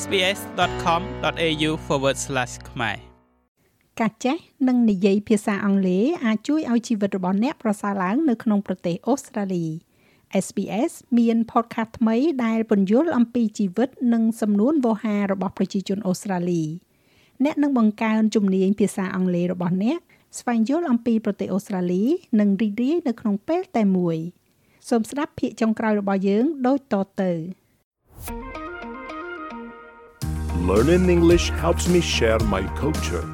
sbs.com.au/ ខ្មែរការចេះនិងនិយាយភាសាអង់គ្លេសអាចជួយឲ្យជីវិតរបស់អ្នកប្រសើរឡើងនៅក្នុងប្រទេសអូស្ត្រាលី SBS មាន podcast ថ្មីដែលពន្យល់អំពីជីវិត និងសំនួនវោហាររបស់ប្រជាជនអូស្ត្រាលីអ្នកនឹងបង្កើនជំនាញភាសាអង់គ្លេសរបស់អ្នកស្វែងយល់អំពីប្រទេសអូស្ត្រាលី និងរីករាយនៅក្នុងពេលតែមួយសូមស្ដាប់ភាគចុងក្រោយរបស់យើងដូចតទៅ Learning English helps me share my culture.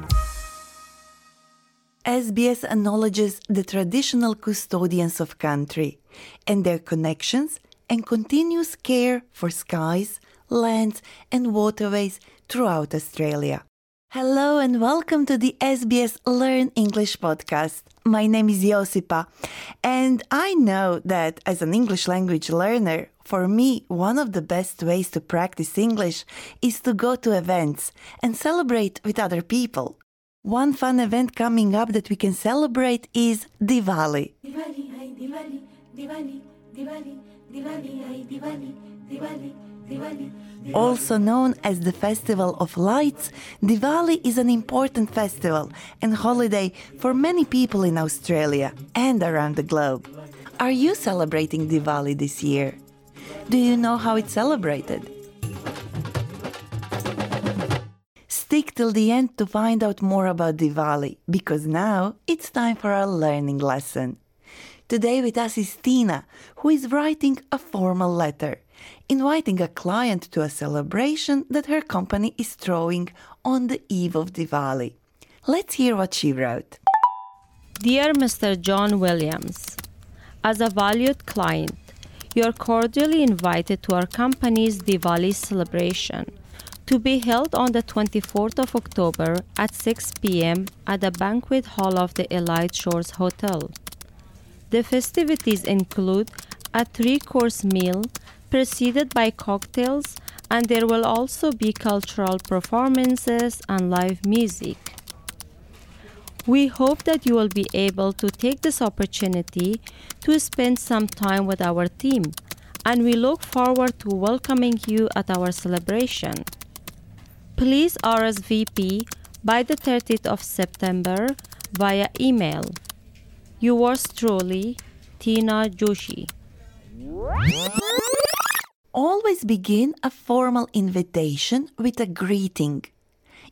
SBS acknowledges the traditional custodians of country and their connections and continuous care for skies, lands, and waterways throughout Australia. Hello and welcome to the SBS Learn English podcast. My name is Josipa, and I know that as an English language learner, for me, one of the best ways to practice English is to go to events and celebrate with other people. One fun event coming up that we can celebrate is Diwali. Diwali, Diwali, Diwali, Diwali, Diwali, Diwali, Diwali, Diwali. Also known as the Festival of Lights, Diwali is an important festival and holiday for many people in Australia and around the globe. Are you celebrating Diwali this year? Do you know how it's celebrated? Stick till the end to find out more about Diwali, because now it's time for our learning lesson. Today with us is Tina, who is writing a formal letter, inviting a client to a celebration that her company is throwing on the eve of Diwali. Let's hear what she wrote. Dear Mr. John Williams, as a valued client, you are cordially invited to our company's Diwali celebration to be held on the 24th of October at 6 p.m. at the banquet hall of the Elite Shores Hotel. The festivities include a three course meal preceded by cocktails, and there will also be cultural performances and live music. We hope that you will be able to take this opportunity to spend some time with our team, and we look forward to welcoming you at our celebration. Please RSVP by the 30th of September via email. Yours truly, Tina Joshi. Always begin a formal invitation with a greeting.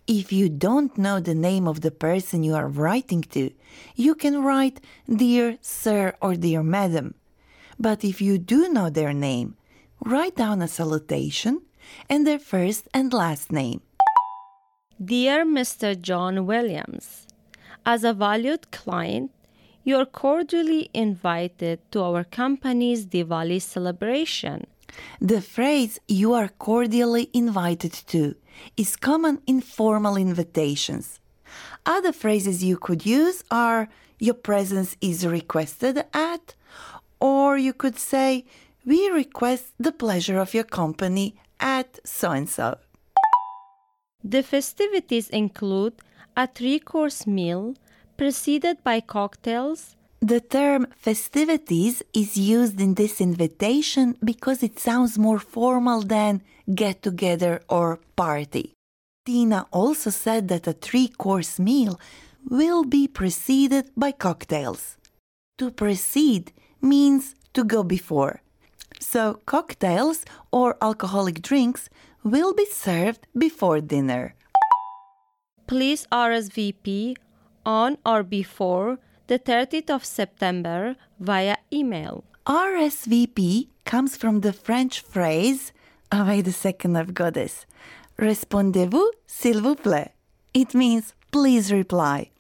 If you don't know the name of the person you are writing to, you can write Dear Sir or Dear Madam. But if you do know their name, write down a salutation and their first and last name. Dear Mr. John Williams, as a valued client, you are cordially invited to our company's Diwali celebration. The phrase you are cordially invited to is common in formal invitations. Other phrases you could use are your presence is requested at, or you could say, we request the pleasure of your company at so and so. The festivities include a three course meal preceded by cocktails. The term festivities is used in this invitation because it sounds more formal than get together or party. Tina also said that a three course meal will be preceded by cocktails. To precede means to go before. So, cocktails or alcoholic drinks will be served before dinner. Please RSVP on or before the 30th of September via email. RSVP comes from the French phrase, oh, wait a second, I've got this. Répondez-vous, s'il vous plaît. It means please reply.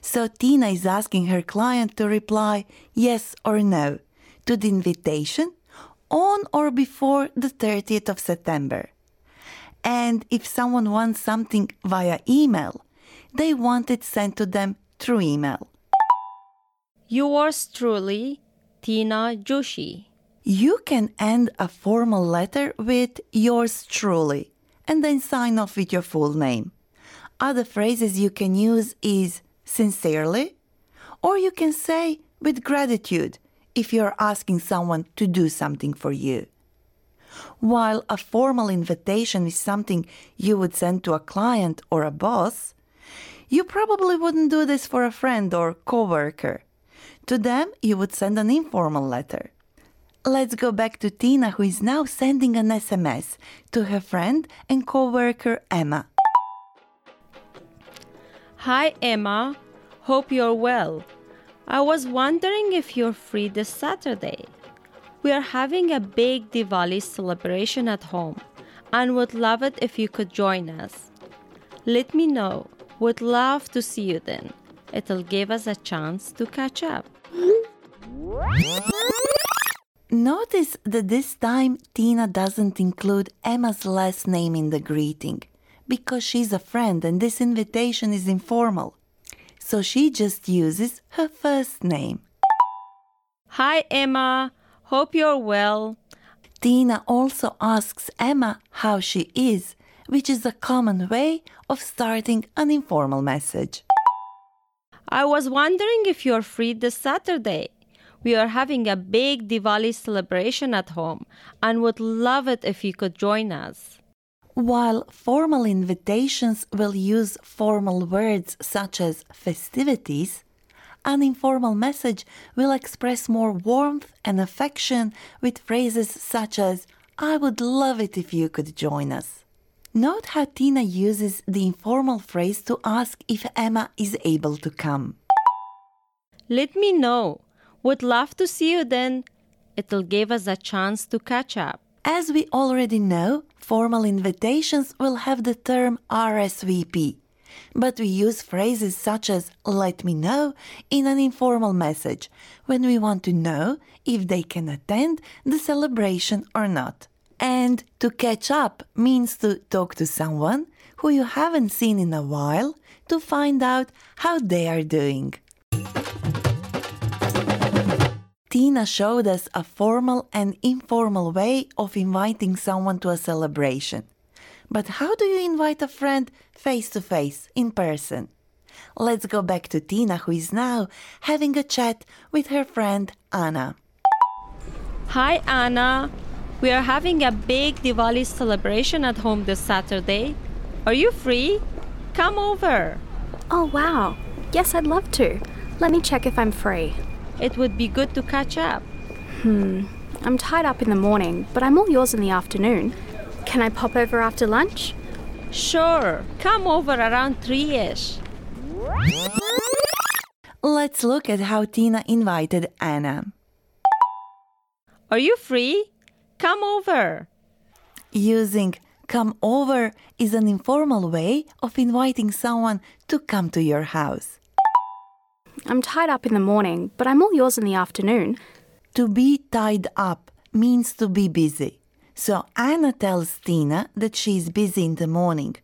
So Tina is asking her client to reply yes or no to the invitation on or before the 30th of September. And if someone wants something via email, they want it sent to them through email. Yours truly, Tina Joshi. You can end a formal letter with yours truly and then sign off with your full name. Other phrases you can use is sincerely, or you can say with gratitude if you're asking someone to do something for you. While a formal invitation is something you would send to a client or a boss, you probably wouldn't do this for a friend or coworker. To them, you would send an informal letter. Let's go back to Tina, who is now sending an SMS to her friend and coworker Emma. Hi, Emma. Hope you're well. I was wondering if you're free this Saturday. We are having a big Diwali celebration at home and would love it if you could join us. Let me know. Would love to see you then. It'll give us a chance to catch up. Notice that this time Tina doesn't include Emma's last name in the greeting because she's a friend and this invitation is informal. So she just uses her first name. Hi, Emma. Hope you're well. Tina also asks Emma how she is, which is a common way of starting an informal message. I was wondering if you're free this Saturday. We are having a big Diwali celebration at home and would love it if you could join us. While formal invitations will use formal words such as festivities, an informal message will express more warmth and affection with phrases such as, I would love it if you could join us. Note how Tina uses the informal phrase to ask if Emma is able to come. Let me know. Would love to see you then. It'll give us a chance to catch up. As we already know, formal invitations will have the term RSVP, but we use phrases such as let me know in an informal message when we want to know if they can attend the celebration or not. And to catch up means to talk to someone who you haven't seen in a while to find out how they are doing. Tina showed us a formal and informal way of inviting someone to a celebration. But how do you invite a friend face to face, in person? Let's go back to Tina, who is now having a chat with her friend Anna. Hi, Anna. We are having a big Diwali celebration at home this Saturday. Are you free? Come over. Oh, wow. Yes, I'd love to. Let me check if I'm free. It would be good to catch up. Hmm. I'm tied up in the morning, but I'm all yours in the afternoon. Can I pop over after lunch? Sure. Come over around 3 ish. Let's look at how Tina invited Anna. Are you free? Come over. Using come over is an informal way of inviting someone to come to your house. I'm tied up in the morning, but I'm all yours in the afternoon. To be tied up means to be busy. So Anna tells Tina that she's busy in the morning,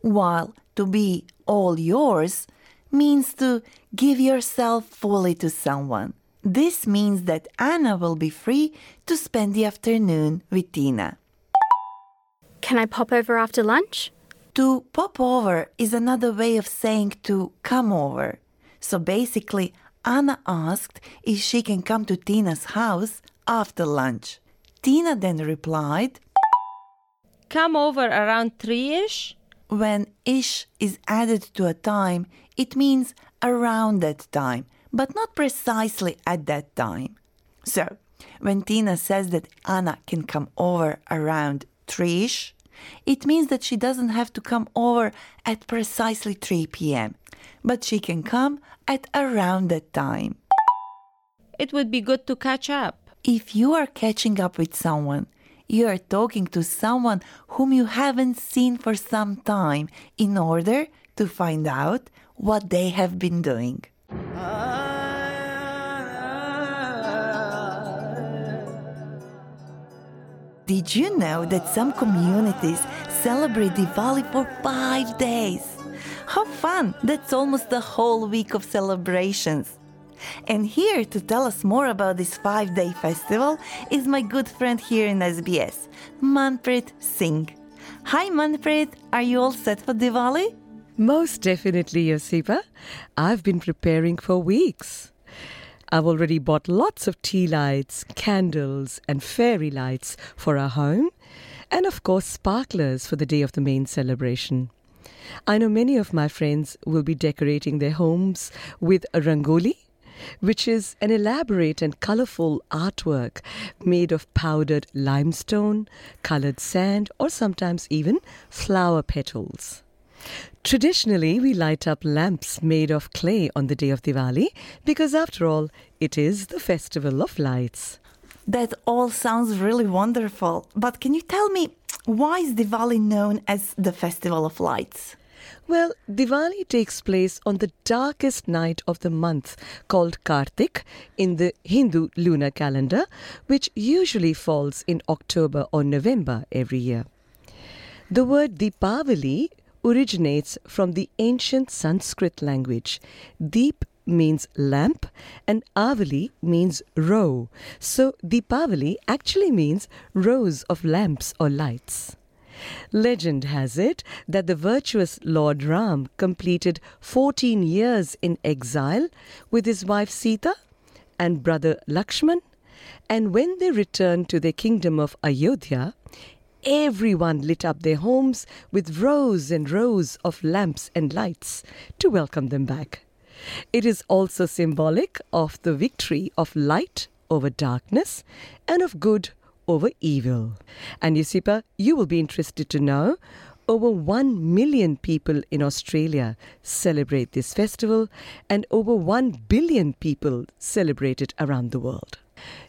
while to be all yours means to give yourself fully to someone. This means that Anna will be free to spend the afternoon with Tina. Can I pop over after lunch? To pop over is another way of saying to come over. So basically, Anna asked if she can come to Tina's house after lunch. Tina then replied, Come over around 3 ish. When ish is added to a time, it means around that time, but not precisely at that time. So, when Tina says that Anna can come over around 3 ish, it means that she doesn't have to come over at precisely 3 p.m., but she can come at around that time. It would be good to catch up. If you are catching up with someone, you are talking to someone whom you haven't seen for some time in order to find out what they have been doing. Ah. Did you know that some communities celebrate Diwali for five days? How fun! That's almost the whole week of celebrations. And here to tell us more about this five day festival is my good friend here in SBS, Manpreet Singh. Hi Manpreet, are you all set for Diwali? Most definitely, Josipa. I've been preparing for weeks. I've already bought lots of tea lights, candles, and fairy lights for our home, and of course, sparklers for the day of the main celebration. I know many of my friends will be decorating their homes with a rangoli, which is an elaborate and colorful artwork made of powdered limestone, colored sand, or sometimes even flower petals. Traditionally, we light up lamps made of clay on the day of Diwali because, after all, it is the festival of lights. That all sounds really wonderful. But can you tell me why is Diwali known as the Festival of Lights? Well, Diwali takes place on the darkest night of the month called Kartik in the Hindu lunar calendar, which usually falls in October or November every year. The word Deepavali originates from the ancient Sanskrit language. Deep means lamp and Avali means row. So Deepavali actually means rows of lamps or lights. Legend has it that the virtuous Lord Ram completed 14 years in exile with his wife Sita and brother Lakshman, and when they returned to their kingdom of Ayodhya, everyone lit up their homes with rows and rows of lamps and lights to welcome them back. It is also symbolic of the victory of light over darkness and of good over evil. And Josipa, you will be interested to know over 1 million people in Australia celebrate this festival, and over 1 billion people celebrate it around the world.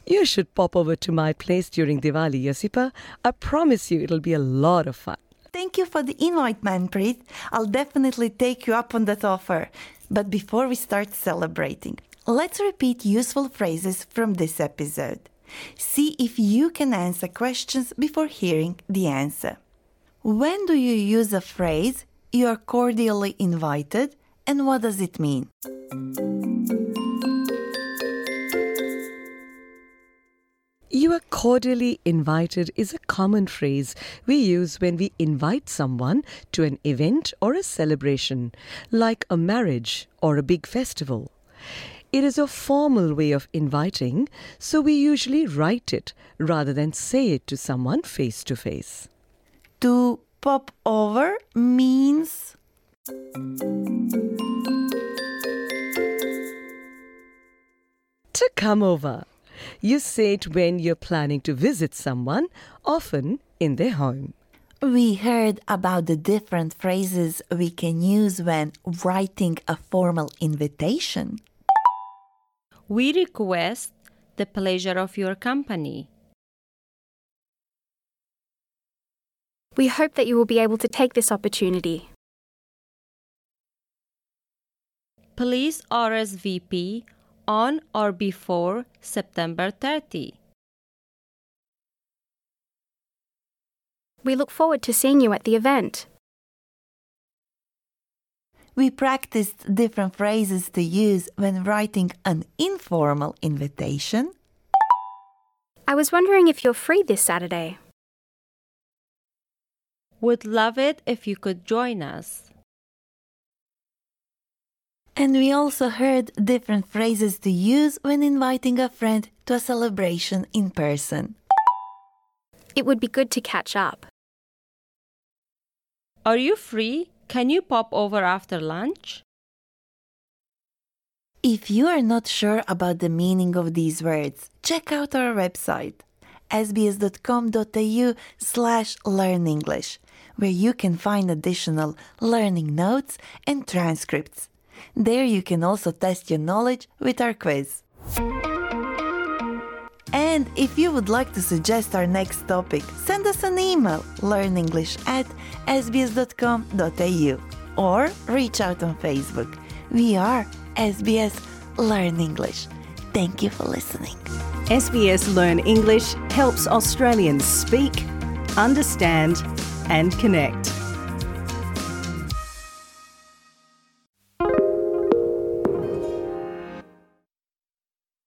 You should pop over to my place during Diwali, Josipa. I promise you it'll be a lot of fun. Thank you for the invite, Manpreet. I'll definitely take you up on that offer. But before we start celebrating, let's repeat useful phrases from this episode. See if you can answer questions before hearing the answer. When do you use a phrase, you are cordially invited, and what does it mean? You are cordially invited is a common phrase we use when we invite someone to an event or a celebration, like a marriage or a big festival. It is a formal way of inviting, so we usually write it rather than say it to someone face to face. To pop over means To come over. You say it when you're planning to visit someone, often in their home. we heard about the different phrases we can use when writing a formal invitation. We request the pleasure of your company. We hope that you will be able to take this opportunity. Please RSVP on or before September 30. We look forward to seeing you at the event. We practiced different phrases to use when writing an informal invitation. I was wondering if you're free this Saturday. Would love it if you could join us. And we also heard different phrases to use when inviting a friend to a celebration in person. It would be good to catch up. Are you free? Can you pop over after lunch? If you are not sure about the meaning of these words, check out our website sbs.com.au slash learn English, where you can find additional learning notes and transcripts. There you can also test your knowledge with our quiz. And if you would like to suggest our next topic, send us an email learnenglish at sbs.com.au or reach out on Facebook. We are SBS Learn English. Thank you for listening. SBS Learn English helps Australians speak, understand, and connect.